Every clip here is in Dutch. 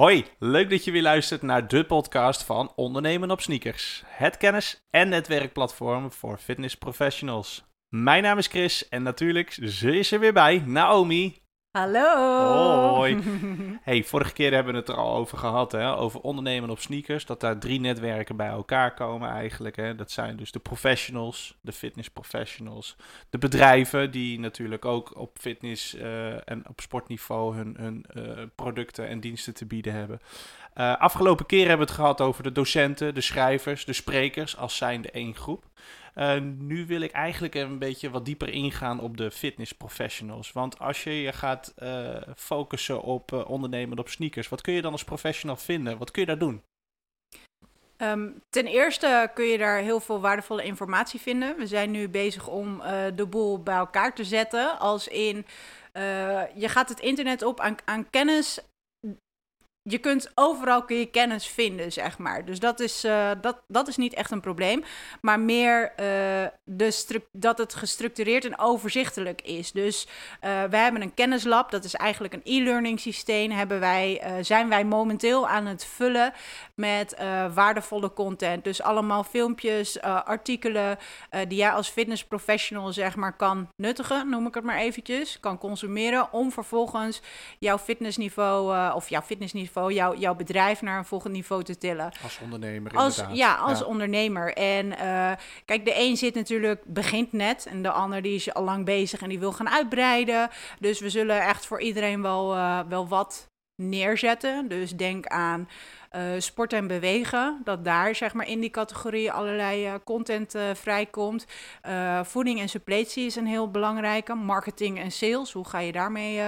Hoi, leuk dat je weer luistert naar de podcast van Ondernemen op Sneakers. Het kennis- en netwerkplatform voor fitness professionals. Mijn naam is Chris en natuurlijk ze is er weer bij, Naomi. Hallo! Hoi. Hey, vorige keer hebben we het er al over gehad, hè? over ondernemen op sneakers. Dat daar drie netwerken bij elkaar komen eigenlijk. Hè? Dat zijn dus de professionals, de fitness professionals. De bedrijven die natuurlijk ook op fitness uh, en op sportniveau hun, hun uh, producten en diensten te bieden hebben. Uh, afgelopen keer hebben we het gehad over de docenten, de schrijvers, de sprekers als zijnde één groep. Uh, nu wil ik eigenlijk een beetje wat dieper ingaan op de fitness professionals. Want als je je gaat uh, focussen op uh, ondernemen op sneakers, wat kun je dan als professional vinden? Wat kun je daar doen? Um, ten eerste kun je daar heel veel waardevolle informatie vinden. We zijn nu bezig om de boel bij elkaar te zetten. Als in, je gaat het internet op aan, aan kennis je kunt overal kun je kennis vinden, zeg maar. Dus dat is, uh, dat, dat is niet echt een probleem. Maar meer uh, de dat het gestructureerd en overzichtelijk is. Dus uh, we hebben een kennislab, dat is eigenlijk een e-learning systeem. Hebben wij, zijn wij momenteel aan het vullen met waardevolle content. Dus allemaal filmpjes, artikelen die jij als fitness professional zeg maar kan nuttigen, noem ik het maar eventjes. Kan consumeren om vervolgens jouw fitnessniveau of jouw fitnessniveau jou, jouw bedrijf naar een volgend niveau te tillen. Als ondernemer, als, inderdaad. Ja, als ondernemer. En uh, kijk, de een zit natuurlijk, begint net. En de ander die is al lang bezig en die wil gaan uitbreiden. Dus we zullen echt voor iedereen wel, uh, wel wat neerzetten. Dus denk aan uh, sport en bewegen. Dat daar zeg maar in die categorie allerlei uh, content uh, vrijkomt. voeding en suppletie is een heel belangrijke. Marketing en sales, hoe ga je daarmee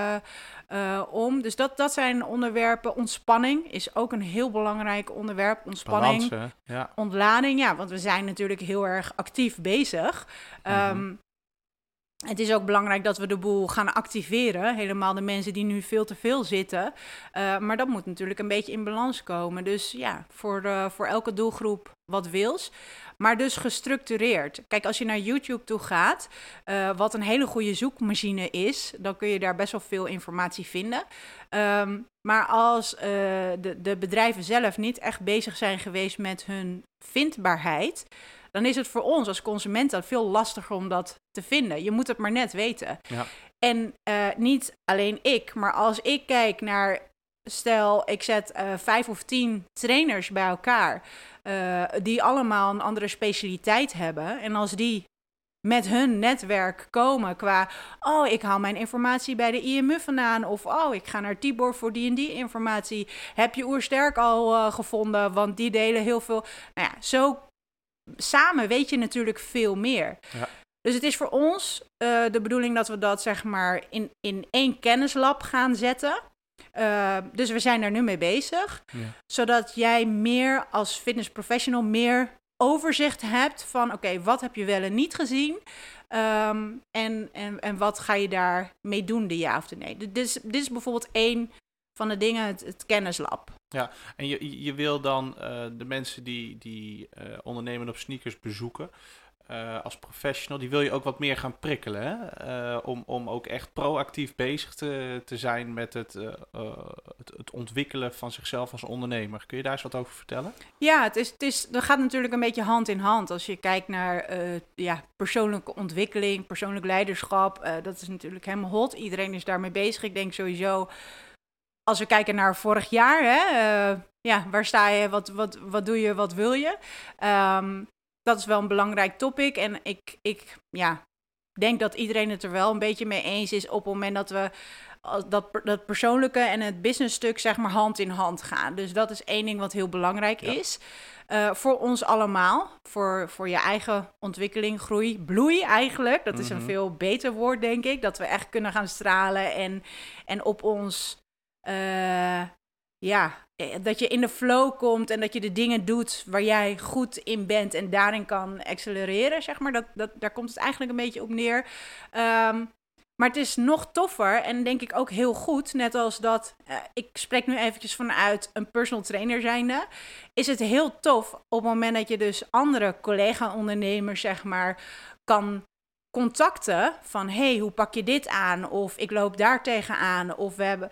om? Dus dat, dat zijn onderwerpen. Ontspanning is ook een heel belangrijk onderwerp. Ontspanning, ja. ontlading. Ja, want we zijn natuurlijk heel erg actief bezig. Mm -hmm. um, het is ook belangrijk dat we de boel gaan activeren. Helemaal de mensen die nu veel te veel zitten. Uh, maar dat moet natuurlijk een beetje in balans komen. Dus ja, voor, uh, voor elke doelgroep wat wils. Maar dus gestructureerd. Kijk, als je naar YouTube toe gaat, uh, wat een hele goede zoekmachine is, dan kun je daar best wel veel informatie vinden. Um, maar als de, de bedrijven zelf niet echt bezig zijn geweest met hun vindbaarheid dan is het voor ons als consumenten veel lastiger om dat te vinden. Je moet het maar net weten. Ja. En uh, niet alleen ik, maar als ik kijk naar, stel ik zet uh, vijf of tien trainers bij elkaar, uh, die allemaal een andere specialiteit hebben. En als die met hun netwerk komen qua, oh, ik haal mijn informatie bij de IMU vandaan. Of, oh, ik ga naar Tibor voor die en die informatie. Heb je Oersterk al uh, gevonden? Want die delen heel veel. Nou ja, zo samen weet je natuurlijk veel meer. Ja. Dus het is voor ons de bedoeling dat we dat zeg maar in, in één kennislab gaan zetten. Uh, dus we zijn daar nu mee bezig. Ja. Zodat jij meer als fitness professional meer overzicht hebt van oké, okay, wat heb je wel en niet gezien? Um, en, en, en wat ga je daar mee doen, de ja of de nee? Dit is, dit is bijvoorbeeld één van de dingen, het, het kennislab. Ja, en je, je wil dan uh, de mensen die, die uh, ondernemen op sneakers bezoeken, uh, als professional, die wil je ook wat meer gaan prikkelen. Hè? om, om ook echt proactief bezig te, te zijn met het, het, het, ontwikkelen van zichzelf als ondernemer. Kun je daar eens wat over vertellen? Ja, het is, het is, dat gaat natuurlijk een beetje hand in hand. Als je kijkt naar ja, persoonlijke ontwikkeling, persoonlijk leiderschap, dat is natuurlijk helemaal hot. Iedereen is daarmee bezig. Ik denk sowieso als we kijken naar vorig jaar, hè, ja, waar sta je, wat, wat, wat doe je, wat wil je? Um, dat is wel een belangrijk topic. En ik, ik ja, denk dat iedereen het er wel een beetje mee eens is op het moment dat we dat, dat persoonlijke en het businessstuk zeg maar hand in hand gaan. Dus dat is één ding wat heel belangrijk ja. is. Uh, voor ons allemaal, voor, voor je eigen ontwikkeling, groei, bloei eigenlijk. Dat is een veel beter woord, denk ik. Dat we echt kunnen gaan stralen en, en op ons uh, ja, dat je in de flow komt en dat je de dingen doet waar jij goed in bent en daarin kan accelereren, zeg maar. Dat, dat, daar komt het eigenlijk een beetje op neer. Um, maar het is nog toffer en denk ik ook heel goed, net als dat, uh, ik spreek nu eventjes vanuit een personal trainer zijnde, is het heel tof op het moment dat je dus andere collega-ondernemers, zeg maar, kan contacten van hey, hoe pak je dit aan? Of ik loop daar tegenaan. Of we hebben,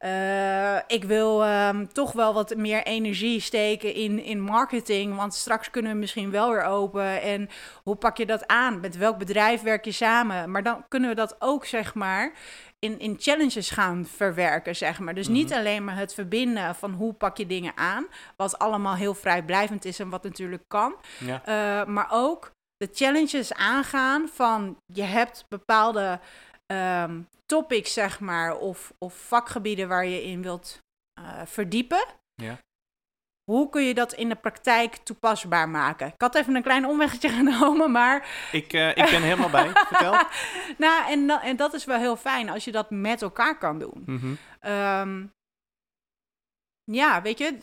uh, ik wil um, toch wel wat meer energie steken in, in marketing, want straks kunnen we misschien wel weer open. En hoe pak je dat aan? Met welk bedrijf werk je samen? Maar dan kunnen we dat ook, zeg maar, in, in challenges gaan verwerken, zeg maar. Dus niet mhm. alleen maar het verbinden van hoe pak je dingen aan, wat allemaal heel vrijblijvend is en wat natuurlijk kan. Ja. Uh, maar ook de challenges aangaan van je hebt bepaalde um, topics, zeg maar, of, of vakgebieden waar je in wilt uh, verdiepen. Ja. Hoe kun je dat in de praktijk toepasbaar maken? Ik had even een klein omweggetje genomen, maar... Ik, uh, ik ben helemaal bij, vertel. nou, en, en dat is wel heel fijn als je dat met elkaar kan doen. Mm -hmm. um, ja, weet je,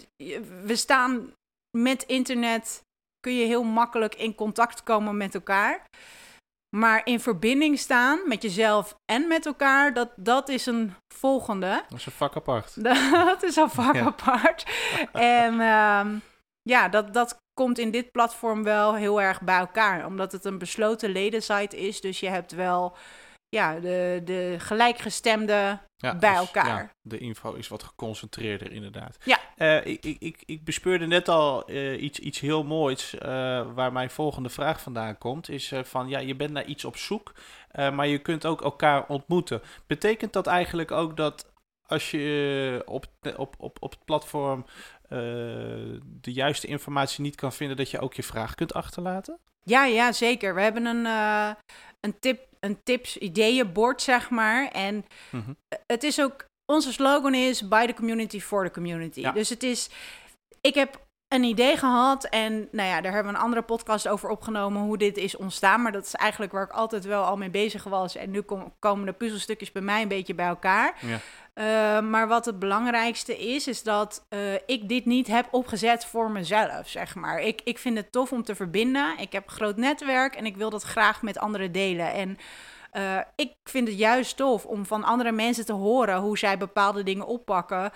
we staan met internet kun je heel makkelijk in contact komen met elkaar. Maar in verbinding staan met jezelf en met elkaar, dat, dat is een volgende. Dat is een vak apart. dat is een vak apart. en ehm, ja, dat, dat komt in dit platform wel heel erg bij elkaar. Omdat het een besloten ledensite is. Dus je hebt wel ja, de, de gelijkgestemde bij dus, elkaar. Ja, de info is wat geconcentreerder, inderdaad. Ja. Uh, ik, ik, ik bespeurde net al uh, iets, iets heel moois, uh, waar mijn volgende vraag vandaan komt. Is van, ja, je bent naar iets op zoek, maar je kunt ook elkaar ontmoeten. Betekent dat eigenlijk ook dat als je op, op, op, op het platform de juiste informatie niet kan vinden, dat je ook je vraag kunt achterlaten? Ja, ja, zeker. We hebben een, een tip een tips, ideeënbord, zeg maar. En mhm. het is ook, onze slogan is by the community for the community. Dus het is, ik heb een idee gehad en nou ja, daar hebben we een andere podcast over opgenomen hoe dit is ontstaan. Maar dat is eigenlijk waar ik altijd wel al mee bezig was. En nu komen de puzzelstukjes bij mij een beetje bij elkaar. Ja. Uh, maar wat het belangrijkste is, is dat uh, ik dit niet heb opgezet voor mezelf, zeg maar. Ik, ik vind het tof om te verbinden. Ik heb een groot netwerk en ik wil dat graag met anderen delen. En uh, ik vind het juist tof om van andere mensen te horen hoe zij bepaalde dingen oppakken.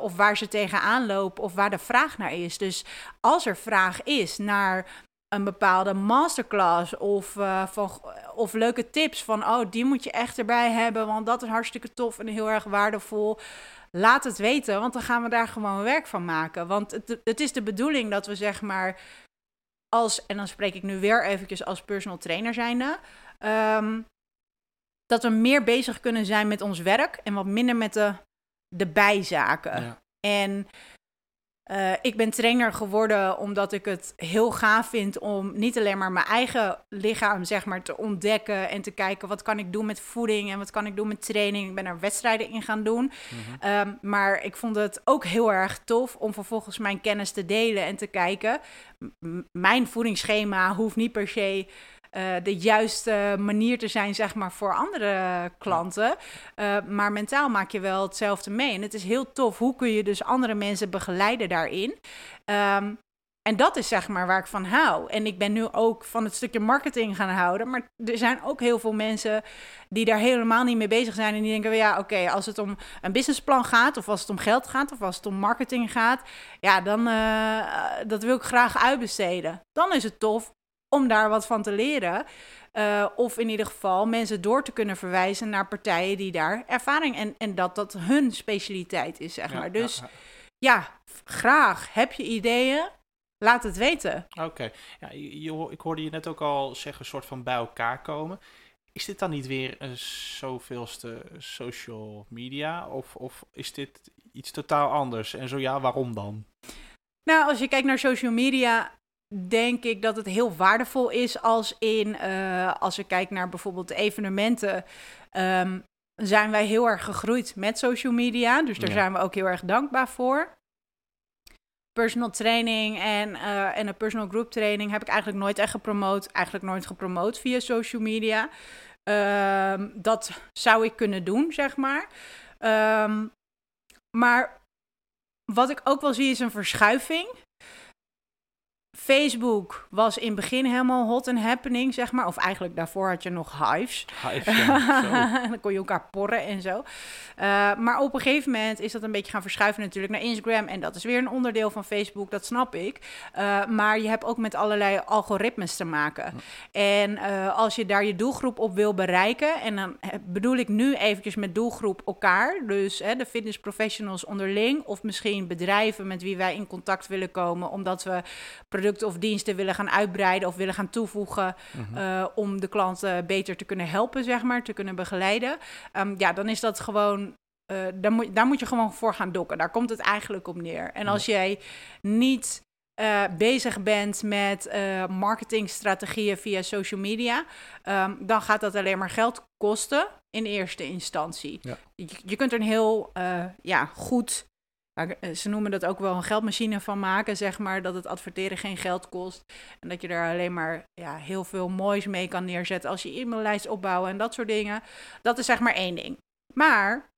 of waar ze tegenaan lopen of waar de vraag naar is. Dus als er vraag is naar een bepaalde masterclass of, uh, van, of leuke tips van, oh, die moet je echt erbij hebben, want dat is hartstikke tof en heel erg waardevol. Laat het weten, want dan gaan we daar gewoon werk van maken. Want het, het is de bedoeling dat we zeg maar als, en dan spreek ik nu weer eventjes als personal trainer zijnde, um, dat we meer bezig kunnen zijn met ons werk en wat minder met de, de bijzaken. Ja. En uh, ik ben trainer geworden omdat ik het heel gaaf vind om niet alleen maar mijn eigen lichaam zeg maar, te ontdekken en te kijken wat kan ik doen met voeding en wat kan ik doen met training. Ik ben er wedstrijden in gaan doen. Mhm. um, maar ik vond het ook heel erg tof om vervolgens mijn kennis te delen en te kijken. mijn voedingsschema hoeft niet per se uh, de juiste manier te zijn, zeg maar, voor andere klanten. Uh, maar mentaal maak je wel hetzelfde mee. En het is heel tof. Hoe kun je dus andere mensen begeleiden daarin? Um, en dat is zeg maar waar ik van hou. En ik ben nu ook van het stukje marketing gaan houden. Maar er zijn ook heel veel mensen die daar helemaal niet mee bezig zijn. En die denken, ja, oké, als het om een businessplan gaat, of als het om geld gaat, of als het om marketing gaat, ja, dan uh, dat wil ik graag uitbesteden. Dan is het tof om daar wat van te leren. Uh, of in ieder geval mensen door te kunnen verwijzen naar partijen die daar ervaring en, en dat dat hun specialiteit is, zeg maar. dus ja, ja. Graag. Heb je ideeën? Laat het weten. Oké. Ja, ik hoorde je net ook al zeggen, een soort van bij elkaar komen. Is dit dan niet weer een zoveelste social media? Of, of is dit iets totaal anders? En zo ja, waarom dan? Nou, als je kijkt naar social media, denk ik dat het heel waardevol is als in, uh, als we kijken naar bijvoorbeeld evenementen, um, zijn wij heel erg gegroeid met social media. Dus daar zijn we ook heel erg dankbaar voor. Personal training en, uh, en een personal group training heb ik eigenlijk nooit echt gepromoot. Eigenlijk nooit gepromoot via social media. Um, dat zou ik kunnen doen, zeg maar. Um, maar wat ik ook wel zie is een verschuiving Facebook was in het begin helemaal hot and happening, zeg maar. Of eigenlijk daarvoor had je nog Hives. Hives, ja, dan kon je elkaar porren en zo. Uh, maar op een gegeven moment is dat een beetje gaan verschuiven natuurlijk naar Instagram. En dat is weer een onderdeel van Facebook, dat snap ik. Uh, maar je hebt ook met allerlei algoritmes te maken. En uh, als je daar je doelgroep op wil bereiken... en dan bedoel ik nu eventjes met doelgroep elkaar... dus hè, de fitness professionals onderling... of misschien bedrijven met wie wij in contact willen komen... omdat we producten of diensten willen gaan uitbreiden of willen gaan toevoegen mhm. uh, om de klanten beter te kunnen helpen, zeg maar, te kunnen begeleiden. Um, ja, dan is dat gewoon. Uh, daar, moet, daar moet je gewoon voor gaan dokken. Daar komt het eigenlijk op neer. En als jij niet uh, bezig bent met uh, marketingstrategieën via social media, um, dan gaat dat alleen maar geld kosten in eerste instantie. Ja. Je, je, kunt er een heel ja, goed eh, ze noemen dat ook wel een geldmachine van maken, zeg maar. Dat het adverteren geen geld kost. En dat je er alleen maar ja, heel veel moois mee kan neerzetten als je e-maillijst opbouwen en dat soort dingen. Dat is zeg maar één ding. Maar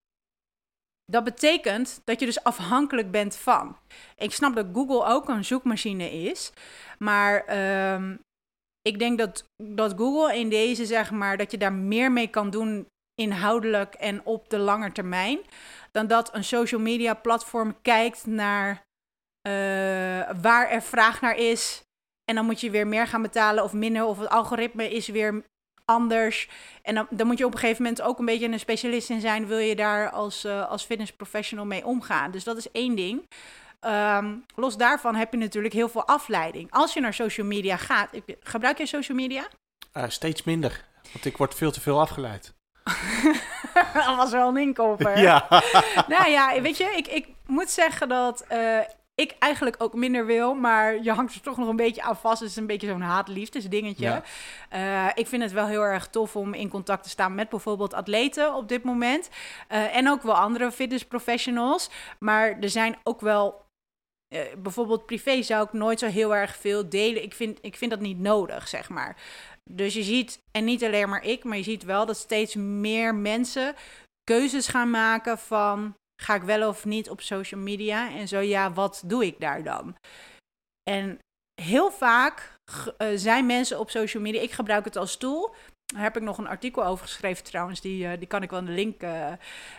dat betekent dat je dus afhankelijk bent van. Ik snap dat Google ook een zoekmachine is. Maar um, ik denk dat, dat Google in deze, zeg maar, dat je daar meer mee kan doen inhoudelijk en op de lange termijn dan dat een social media platform kijkt naar uh, waar er vraag naar is. En dan moet je weer meer gaan betalen of minder, of het algoritme is weer anders. En dan, dan moet je op een gegeven moment ook een beetje een specialist in zijn, wil je daar als, uh, als fitness professional mee omgaan. Dus dat is één ding. Um, los daarvan heb je natuurlijk heel veel afleiding. Als je naar social media gaat, gebruik je social media? Uh, steeds minder, want ik word veel te veel afgeleid. dat was wel een inkoper. Ja. nou ja, weet je, ik, ik moet zeggen dat uh, ik eigenlijk ook minder wil, maar je hangt er toch nog een beetje aan vast. Het is een beetje zo'n haat-liefdes dingetje. Ja. Uh, ik vind het wel heel erg tof om in contact te staan met bijvoorbeeld atleten op dit moment. Uh, en ook wel andere fitness professionals. Maar er zijn ook wel uh, bijvoorbeeld privé zou ik nooit zo heel erg veel delen. Ik vind, ik vind dat niet nodig, zeg maar. Dus je ziet, en niet alleen maar ik, maar je ziet wel dat steeds meer mensen keuzes gaan maken van ga ik wel of niet op social media? En zo ja, wat doe ik daar dan? En heel vaak uh, zijn mensen op social media, ik gebruik het als tool. Daar heb ik nog een artikel over geschreven trouwens, die, uh, die kan ik wel in de link uh,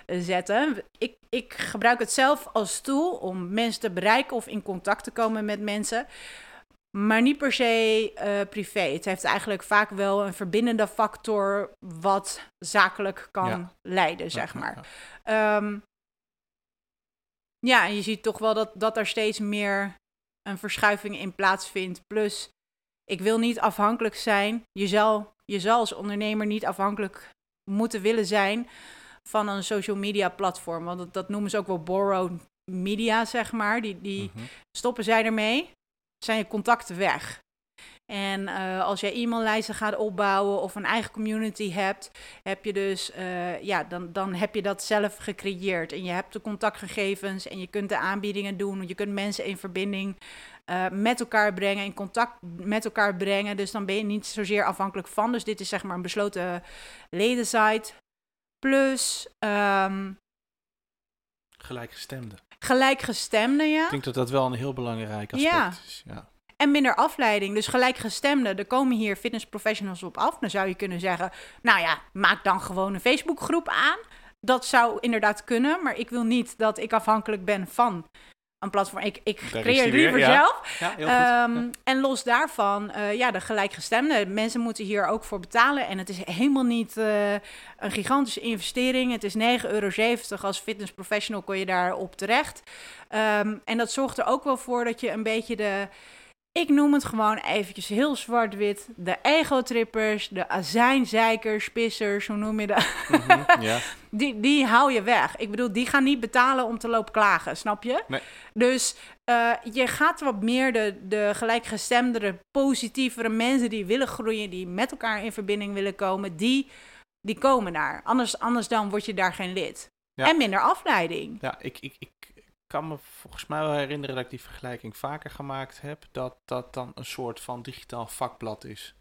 zetten. Ik, ik gebruik het zelf als tool om mensen te bereiken of in contact te komen met mensen maar niet per se uh, privé. Het heeft eigenlijk vaak wel een verbindende factor wat zakelijk kan ja. leiden, zeg ja, maar. Ja. Um, ja, en je ziet toch wel dat, dat er steeds meer een verschuiving in plaatsvindt. Plus, ik wil niet afhankelijk zijn. Je zal, je zal als ondernemer niet afhankelijk moeten willen zijn van een social media platform. Want dat, dat noemen ze ook wel borrowed media, zeg maar. Die, die mm -hmm. stoppen zij ermee zijn je contacten weg. En uh, als jij e-maillijsten gaat opbouwen of een eigen community hebt, heb je dus, uh, ja, dan, dan heb je dat zelf gecreëerd. En je hebt de contactgegevens en je kunt de aanbiedingen doen. Je kunt mensen in verbinding uh, met elkaar brengen, in contact met elkaar brengen. Dus dan ben je niet zozeer afhankelijk van. Dus dit is zeg maar een besloten ledensite. Plus. Um, Gelijkgestemde. Gelijkgestemde, ja. Ik denk dat dat wel een heel belangrijk aspect ja. is. Ja. En minder afleiding. Dus gelijkgestemde. Er komen hier fitness professionals op af. Dan zou je kunnen zeggen: Nou ja, maak dan gewoon een Facebookgroep aan. Dat zou inderdaad kunnen. Maar ik wil niet dat ik afhankelijk ben van een platform. Ik, ik creëer liever ja. zelf. Ja, heel um, goed. En los daarvan, uh, ja, de gelijkgestemde. Mensen moeten hier ook voor betalen. En het is helemaal niet uh, een gigantische investering. Het is 9,70 euro. Als fitness professional kon je daar op terecht. Um, en dat zorgt er ook wel voor dat je een beetje de ik noem het gewoon eventjes heel zwart-wit. De ego-trippers, de azijnzeikers, pissers, hoe noem je dat? Mm -hmm, yeah. die, die hou je weg. Ik bedoel, die gaan niet betalen om te lopen klagen, snap je? Nee. Dus uh, je gaat wat meer de, de gelijkgestemdere, positievere mensen die willen groeien, die met elkaar in verbinding willen komen, die, die komen daar. Anders, anders dan word je daar geen lid. Ja. En minder afleiding. Ja, ik, ik, ik kan me volgens mij wel herinneren dat ik die vergelijking vaker gemaakt heb. Dat dat dan een soort van digitaal vakblad is.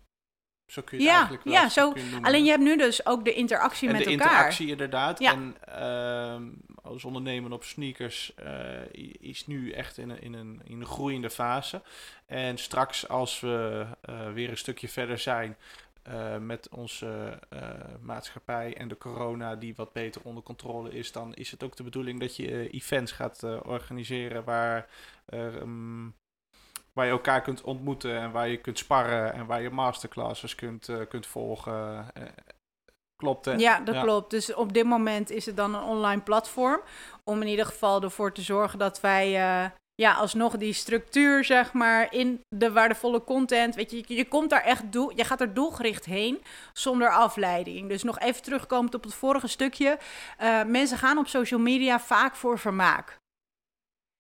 Zo kun je het Ja, eigenlijk wel ja, zo zo- het. Alleen je hebt nu dus ook de interactie en met de elkaar. interactie inderdaad. Ja. En ehm, als ondernemer op sneakers eh, is nu echt in een, in, een, in een groeiende fase. En straks als we eh, weer een stukje verder zijn eh, met onze eh, maatschappij en de corona die wat beter onder controle is, dan is het ook de bedoeling dat je eh, events gaat organiseren waar, ehm, waar je elkaar kunt ontmoeten en waar je kunt sparren en waar je masterclasses kunt, kunt volgen. Klopt hè? Ja, dat Ja. klopt. Dus op dit moment is het dan een online platform. Om in ieder geval ervoor te zorgen dat wij ja, alsnog die structuur, zeg maar, in de waardevolle content. Weet je, je, je komt daar echt doel, je gaat er doelgericht heen zonder afleiding. Dus nog even terugkomend op het vorige stukje. Eh, mensen gaan op social media vaak voor vermaak.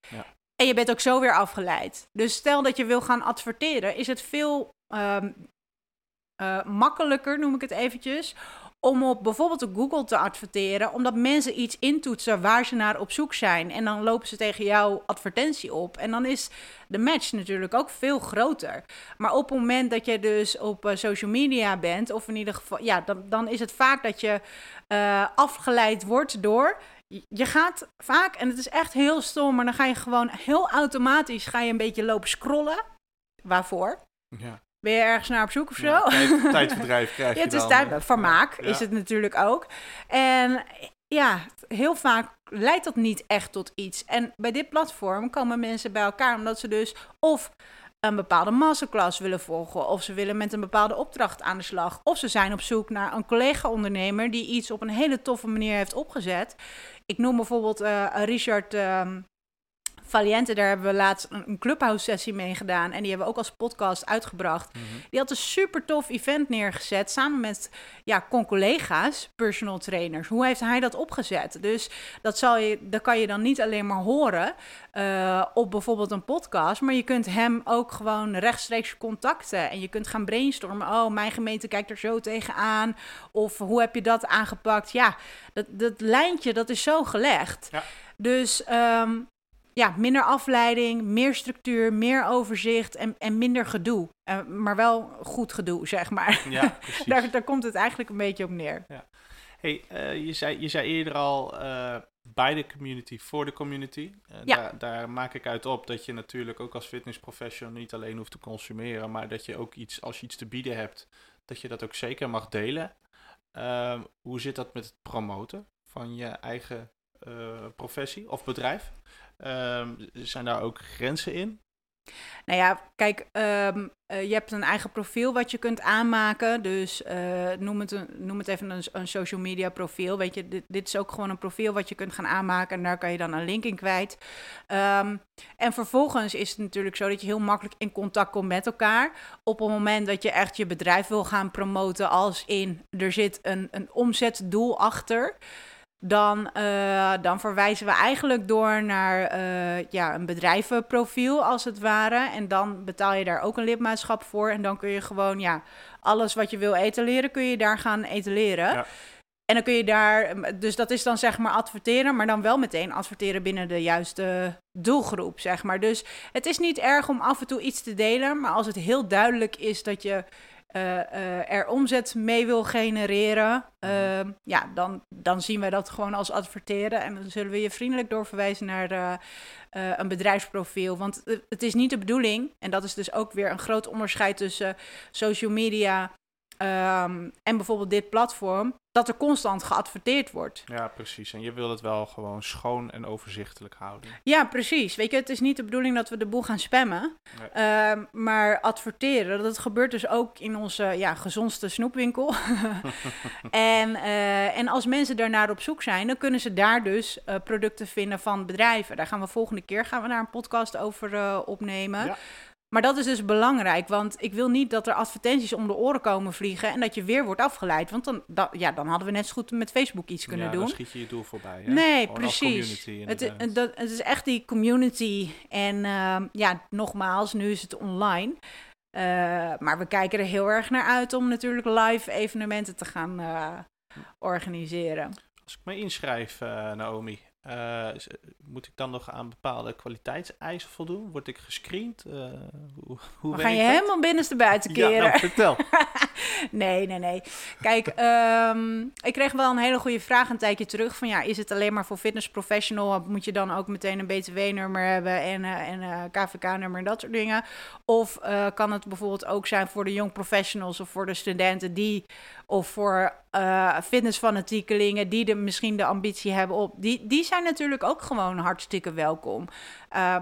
Ja. En je bent ook zo weer afgeleid. Dus stel dat je wil gaan adverteren, is het veel ehm, eh, makkelijker, noem ik het eventjes, om op bijvoorbeeld op Google te adverteren, omdat mensen iets intoetsen waar ze naar op zoek zijn. En dan lopen ze tegen jouw advertentie op. En dan is de match natuurlijk ook veel groter. Maar op het moment dat je dus op eh, social media bent, of in ieder geval, ja, dan, dan is het vaak dat je eh, afgeleid wordt door. Je gaat vaak, en het is echt heel stom, maar dan ga je gewoon heel automatisch ga je een beetje lopen scrollen. Waarvoor? Ja. Ben je ergens naar op zoek of zo? Ja, tijd- tijdverdrijf krijg je Ja, het is tijd, vermaak Ja. is het natuurlijk ook. En ja, heel vaak leidt dat niet echt tot iets. En bij dit platform komen mensen bij elkaar omdat ze dus of een bepaalde masterclass willen volgen, of ze willen met een bepaalde opdracht aan de slag, of ze zijn op zoek naar een collega-ondernemer die iets op een hele toffe manier heeft opgezet. Ik noem bijvoorbeeld eh, Richard ehm, Valiente, daar hebben we laatst een, een clubhouse-sessie mee gedaan en die hebben we ook als podcast uitgebracht. Mhm. Die had een super tof event neergezet samen met ja, con-collega's, personal trainers. Hoe heeft hij dat opgezet? Dus dat, zal je, dat kan je dan niet alleen maar horen eh, op bijvoorbeeld een podcast, maar je kunt hem ook gewoon rechtstreeks contacten en je kunt gaan brainstormen. Oh, mijn gemeente kijkt er zo tegenaan. Of hoe heb je dat aangepakt? Ja, dat, dat lijntje dat is zo gelegd. Ja. Dus ehm, ja, minder afleiding, meer structuur, meer overzicht en, en minder gedoe. Eh, maar wel goed gedoe, zeg maar. Ja, daar, daar komt het eigenlijk een beetje op neer. Hey, eh, je, zei, je zei eerder al eh, bij de community, voor de community. Ja. daar, daar maak ik uit op dat je natuurlijk ook als fitnessprofessional niet alleen hoeft te consumeren, maar dat je ook iets, als je iets te bieden hebt, dat je dat ook zeker mag delen. Ehm, hoe zit dat met het promoten van je eigen professie of bedrijf? Ehm, zijn daar ook grenzen in? Nou ja, kijk, ehm, eh, je hebt een eigen profiel wat je kunt aanmaken. Dus eh, noem, het noem het even een, een social media profiel. Weet je, dit, dit is ook gewoon een profiel wat je kunt gaan aanmaken. En daar kan je dan een link in kwijt. Ehm, en vervolgens is het natuurlijk zo dat je heel makkelijk in contact komt met elkaar. Op het moment dat je echt je bedrijf wil gaan promoten, als in er zit een, een omzetdoel achter. Dan, eh, dan verwijzen we eigenlijk door naar eh, ja, een bedrijvenprofiel, als het ware. En dan betaal je daar ook een lidmaatschap voor. En dan kun je gewoon, ja, alles wat je wil etaleren, kun je daar gaan etaleren. Ja. En dan kun je daar, dus dat is dan zeg maar adverteren, maar dan wel meteen adverteren binnen de juiste doelgroep, zeg maar. Dus het is niet erg om af en toe iets te delen, maar als het heel duidelijk is dat je er omzet mee wil genereren, eh, ja, dan, dan zien wij dat gewoon als adverteren. En dan zullen we je vriendelijk doorverwijzen naar eh, eh, een bedrijfsprofiel. Want eh, het is niet de bedoeling, en dat is dus ook weer een groot onderscheid tussen social media ehm, en bijvoorbeeld dit platform, dat er constant geadverteerd wordt. Ja, precies. En je wil het wel gewoon schoon en overzichtelijk houden. Ja, precies. Weet je, het is niet de bedoeling dat we de boel gaan spammen. Nee. Ehm, maar adverteren, dat gebeurt dus ook in onze ja, gezondste snoepwinkel. en, eh, en als mensen daarnaar op zoek zijn, dan kunnen ze daar dus eh, producten vinden van bedrijven. Daar gaan we volgende keer gaan we daar een podcast over eh, opnemen. Ja. Maar dat is dus belangrijk, want ik wil niet dat er advertenties om de oren komen vliegen en dat je weer wordt afgeleid. Want dan, da- ja, dan hadden we net zo goed met Facebook iets kunnen ja, doen. dan schiet je je doel voorbij. Hè? Nee, Gewoon precies. het, dat, het is echt die community. En ehm, ja, nogmaals, nu is het online. Eh, maar we kijken er heel erg naar uit om natuurlijk live evenementen te gaan eh, organiseren. Als ik me inschrijf, eh, Naomi, Uh, moet ik dan nog aan bepaalde kwaliteitseisen voldoen? Word ik gescreend? Uh, hoe, hoe We gaan je dat? helemaal binnenste buiten keren. Ja, nou, vertel. nee, nee, nee. Kijk, um, ik kreeg wel een hele goede vraag een tijdje terug. Van ja, is het alleen maar voor fitness professional? Moet je dan ook meteen een BTW-nummer hebben en, uh, en KVK-nummer en dat soort dingen? Of kan het bijvoorbeeld ook zijn voor de young professionals of voor de studenten die... of voor fitnessfanatiekelingen die de, misschien de ambitie hebben op... Die, die zijn natuurlijk ook gewoon hartstikke welkom.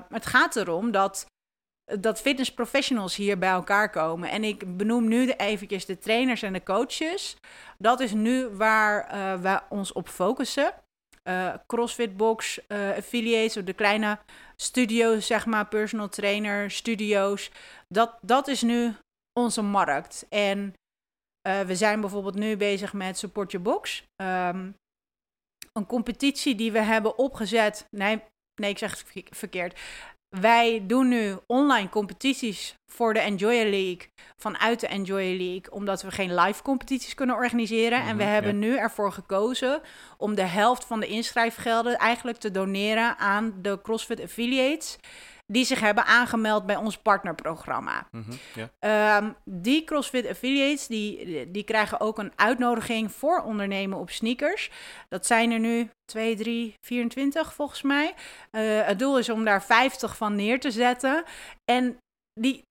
Het gaat erom dat, dat fitnessprofessionals hier bij elkaar komen. En ik benoem nu de, de trainers en de coaches. Dat is nu waar uh, we ons op focussen. Uh, CrossFit Box, affiliates, of de kleine studio's, zeg maar, personal trainer, studio's. Dat, dat is nu onze markt. En we zijn bijvoorbeeld nu bezig met Support Your Box. Um, een competitie die we hebben opgezet. Nee, nee, ik zeg het verkeerd. Wij doen nu online competities voor de Enjoy League vanuit de Enjoy League, omdat we geen live competities kunnen organiseren. en we mhm, hebben nu ervoor gekozen om de helft van de inschrijfgelden eigenlijk te doneren aan de CrossFit Affiliates die zich hebben aangemeld bij ons partnerprogramma. Mm die CrossFit Affiliates, die, die krijgen ook een uitnodiging voor ondernemen op sneakers. Dat zijn er nu 2, 3, 24 volgens mij. Uh, het doel is om daar 50 van neer te zetten. En die,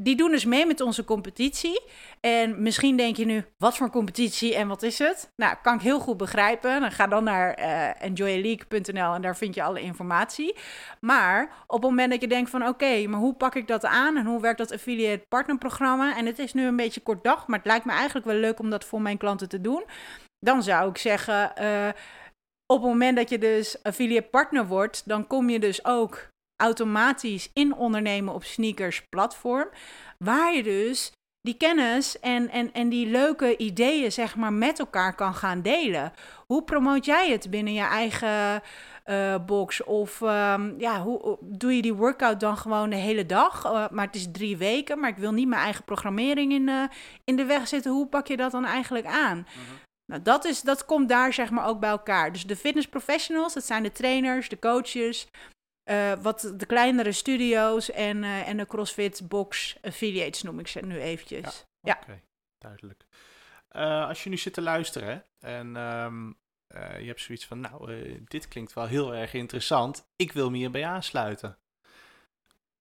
die doen dus mee met onze competitie. En misschien denk je nu, wat voor competitie en wat is het? Nou, kan ik heel goed begrijpen. Dan ga dan naar uh, enjoyaleague.nl en daar vind je alle informatie. Maar op het moment dat je denkt van, oké, maar hoe pak ik dat aan? En hoe werkt dat affiliate partnerprogramma? En het is nu een beetje kort dag, maar het lijkt me eigenlijk wel leuk om dat voor mijn klanten te doen. Dan zou ik zeggen, uh, op het moment dat je dus affiliate partner wordt, dan kom je dus ook automatisch in ondernemen op sneakers platform. Waar je dus die kennis en, en, en die leuke ideeën zeg maar met elkaar kan gaan delen. Hoe promoot jij het binnen je eigen uh, box? Of um, ja, hoe doe je die workout dan gewoon de hele dag? Uh, maar het is drie weken, maar ik wil niet mijn eigen programmering in, uh, in de weg zitten. Hoe pak je dat dan eigenlijk aan? Mm Nou, dat, is, dat komt daar zeg maar ook bij elkaar. Dus de fitness professionals, dat zijn de trainers, de coaches, uh, wat de kleinere studio's en, uh, en de CrossFit Box affiliates noem ik ze nu eventjes. Ja, oké, duidelijk. Uh, als je nu zit te luisteren en um, je hebt zoiets van, nou, dit klinkt wel heel erg interessant. Ik wil me hierbij aansluiten.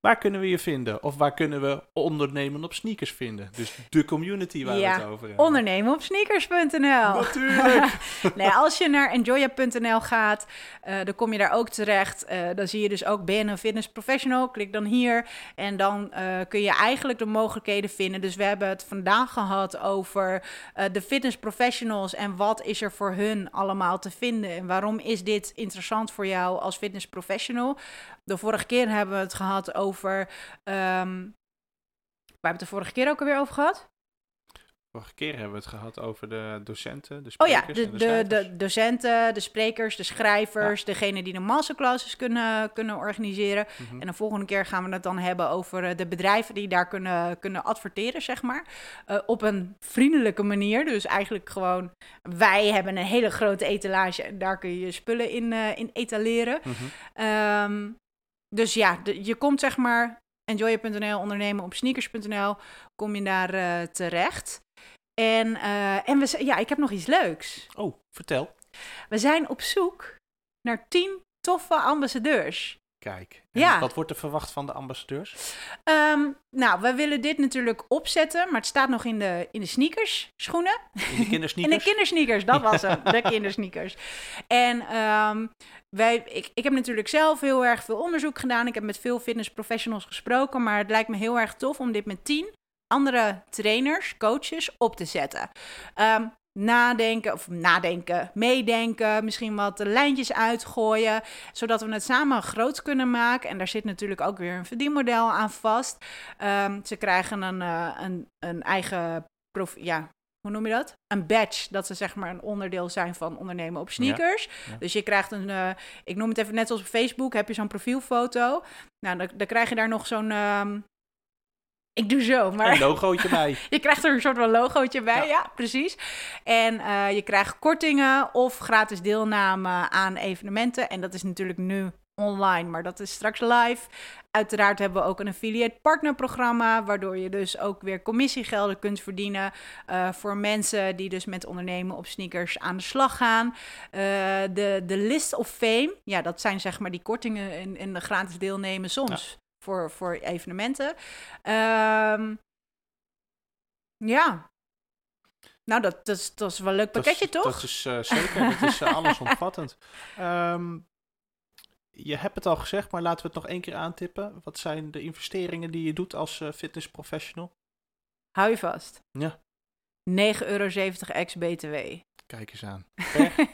Waar kunnen we je vinden? Of waar kunnen we ondernemen op sneakers vinden? Dus de community waar we het over hebben. Ondernemen op sneakers.nl. Natuurlijk. nee, als je naar enjoya.nl gaat, uh, dan kom je daar ook terecht. Uh, dan zie je dus ook ben een fitness professional. Klik dan hier en dan uh, kun je eigenlijk de mogelijkheden vinden. Dus we hebben het vandaag gehad over de fitness professionals en wat is er voor hun allemaal te vinden en waarom is dit interessant voor jou als fitness professional. De vorige keer hebben we het gehad over. Um, waar hebben we het de vorige keer ook alweer over gehad? Vorige keer hebben we het gehad over de docenten, de sprekers Oh ja, de, de, de, docenten, de sprekers, de schrijvers, ja. degene die de masterclasses kunnen, kunnen organiseren. Mhm. En de volgende keer gaan we het dan hebben over eh, de bedrijven die daar kunnen, kunnen adverteren, zeg maar. Uh, op een vriendelijke manier. Dus eigenlijk gewoon, wij hebben een hele grote etalage en daar kun je je spullen in, uh, in etaleren. Mm um, dus ja, je komt zeg maar enjoy.nl, ondernemen op sneakers.nl, kom je daar uh, terecht. En, uh, en we, ja, ik heb nog iets leuks. Oh, vertel. We zijn op zoek naar tien toffe ambassadeurs. Kijk, ja. wat wordt er verwacht van de ambassadeurs? Um, nou, we willen dit natuurlijk opzetten, maar het staat nog in de, in de sneakers, schoenen. In de kindersneakers? in de kindersneakers, dat was het, de kindersneakers. En um, wij, ik, ik heb natuurlijk zelf heel erg veel onderzoek gedaan. Ik heb met veel fitnessprofessionals gesproken, maar het lijkt me heel erg tof om dit met tien andere trainers, coaches op te zetten. Um, nadenken, of nadenken, meedenken, misschien wat lijntjes uitgooien, zodat we het samen groot kunnen maken. En daar zit natuurlijk ook weer een verdienmodel aan vast. Um, ze krijgen een, uh, een, een eigen prof, ja, hoe noem je dat? Een badge, dat ze zeg maar een onderdeel zijn van ondernemen op sneakers. Dus je krijgt een, uh, ik noem het even net zoals op Facebook, heb je zo'n profielfoto. Nou, dan, dan krijg je daar nog zo'n, um, Ik doe zo, maar... Een logootje bij. je krijgt er een soort van logootje bij, ja, Ja. precies. En eh, je krijgt kortingen of gratis deelname aan evenementen. En dat is natuurlijk nu online, maar dat is straks live. Uiteraard hebben we ook een affiliate partnerprogramma, waardoor je dus ook weer commissiegelden kunt verdienen eh, voor mensen die dus met ondernemen op sneakers aan de slag gaan. Eh, de, de list of fame, ja, dat zijn zeg maar die kortingen en, en de gratis deelnemen soms voor, voor evenementen. Ehm, ja. Nou, dat, dat, is, dat is wel een leuk pakketje, dat, toch? Dat is eh, zeker, dat is uh, allesomvattend. Ehm, je hebt het al gezegd, maar laten we het nog één keer aantippen. Wat zijn de investeringen die je doet als uh, fitnessprofessional? Hou je vast. Ja. 9,70 euro ex-BTW. Kijk eens aan. Per?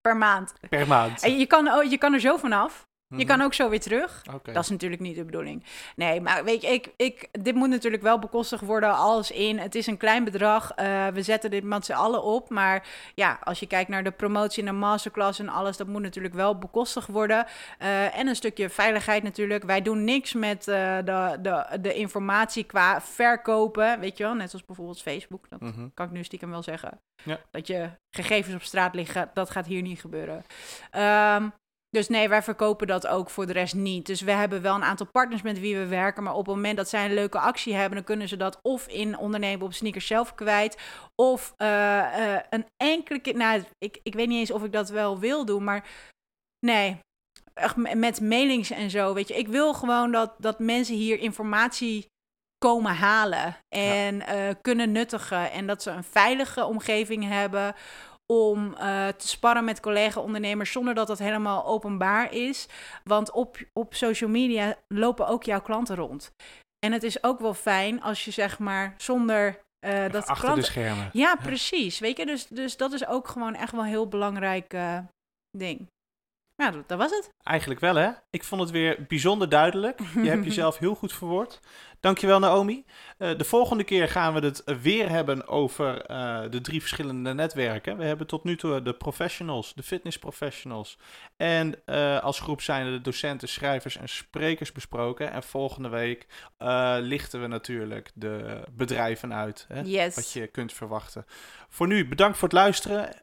per maand. Per maand. En je kan, oh, je kan er zo vanaf. Je Mhm. kan ook zo weer terug. Okay. Dat is natuurlijk niet de bedoeling. Nee, maar weet je, ik, ik, dit moet natuurlijk wel bekostigd worden als in... Het is een klein bedrag, uh, we zetten dit met z'n allen op. Maar ja, als je kijkt naar de promotie en de masterclass en alles... dat moet natuurlijk wel bekostigd worden. Uh, en een stukje veiligheid natuurlijk. Wij doen niks met uh, de, de, de informatie qua verkopen, weet je wel. Net zoals bijvoorbeeld Facebook. Dat Mhm. kan ik nu stiekem wel zeggen. Ja. Dat je gegevens op straat liggen, dat gaat hier niet gebeuren. Um, dus nee, wij verkopen dat ook voor de rest niet. Dus we hebben wel een aantal partners met wie we werken. Maar op het moment dat zij een leuke actie hebben, dan kunnen ze dat of in ondernemen op sneakers zelf kwijt. Of uh, uh, een enkele keer. Nou, ik, ik weet niet eens of ik dat wel wil doen. Maar nee. Echt met mailings en zo. Weet je, ik wil gewoon dat, dat mensen hier informatie komen halen. En ja. uh, kunnen nuttigen. En dat ze een veilige omgeving hebben om uh, te sparren met collega-ondernemers zonder dat dat helemaal openbaar is. Want op, op social media lopen ook jouw klanten rond. En het is ook wel fijn als je zeg maar zonder uh, dat achter klanten... de schermen. Ja, precies. Weet je, dus, dus dat is ook gewoon echt wel een heel belangrijk uh, ding. Ja, dat, dat was het. Eigenlijk wel, hè? Ik vond het weer bijzonder duidelijk. Je hebt jezelf heel goed verwoord. Dankjewel, Naomi. Uh, de volgende keer gaan we het weer hebben over uh, de drie verschillende netwerken. We hebben tot nu toe de professionals, de fitness professionals. En uh, als groep zijn de docenten, schrijvers en sprekers besproken. En volgende week lichten we natuurlijk de bedrijven uit. Hè? Yes. Wat je kunt verwachten. Voor nu, bedankt voor het luisteren.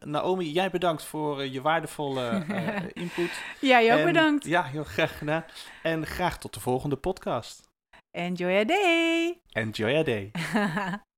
Naomi, jij bedankt voor je waardevolle input. Jij ook en, bedankt. Ja, heel graag gedaan. En graag tot de volgende podcast. Enjoy your day. Enjoy your day.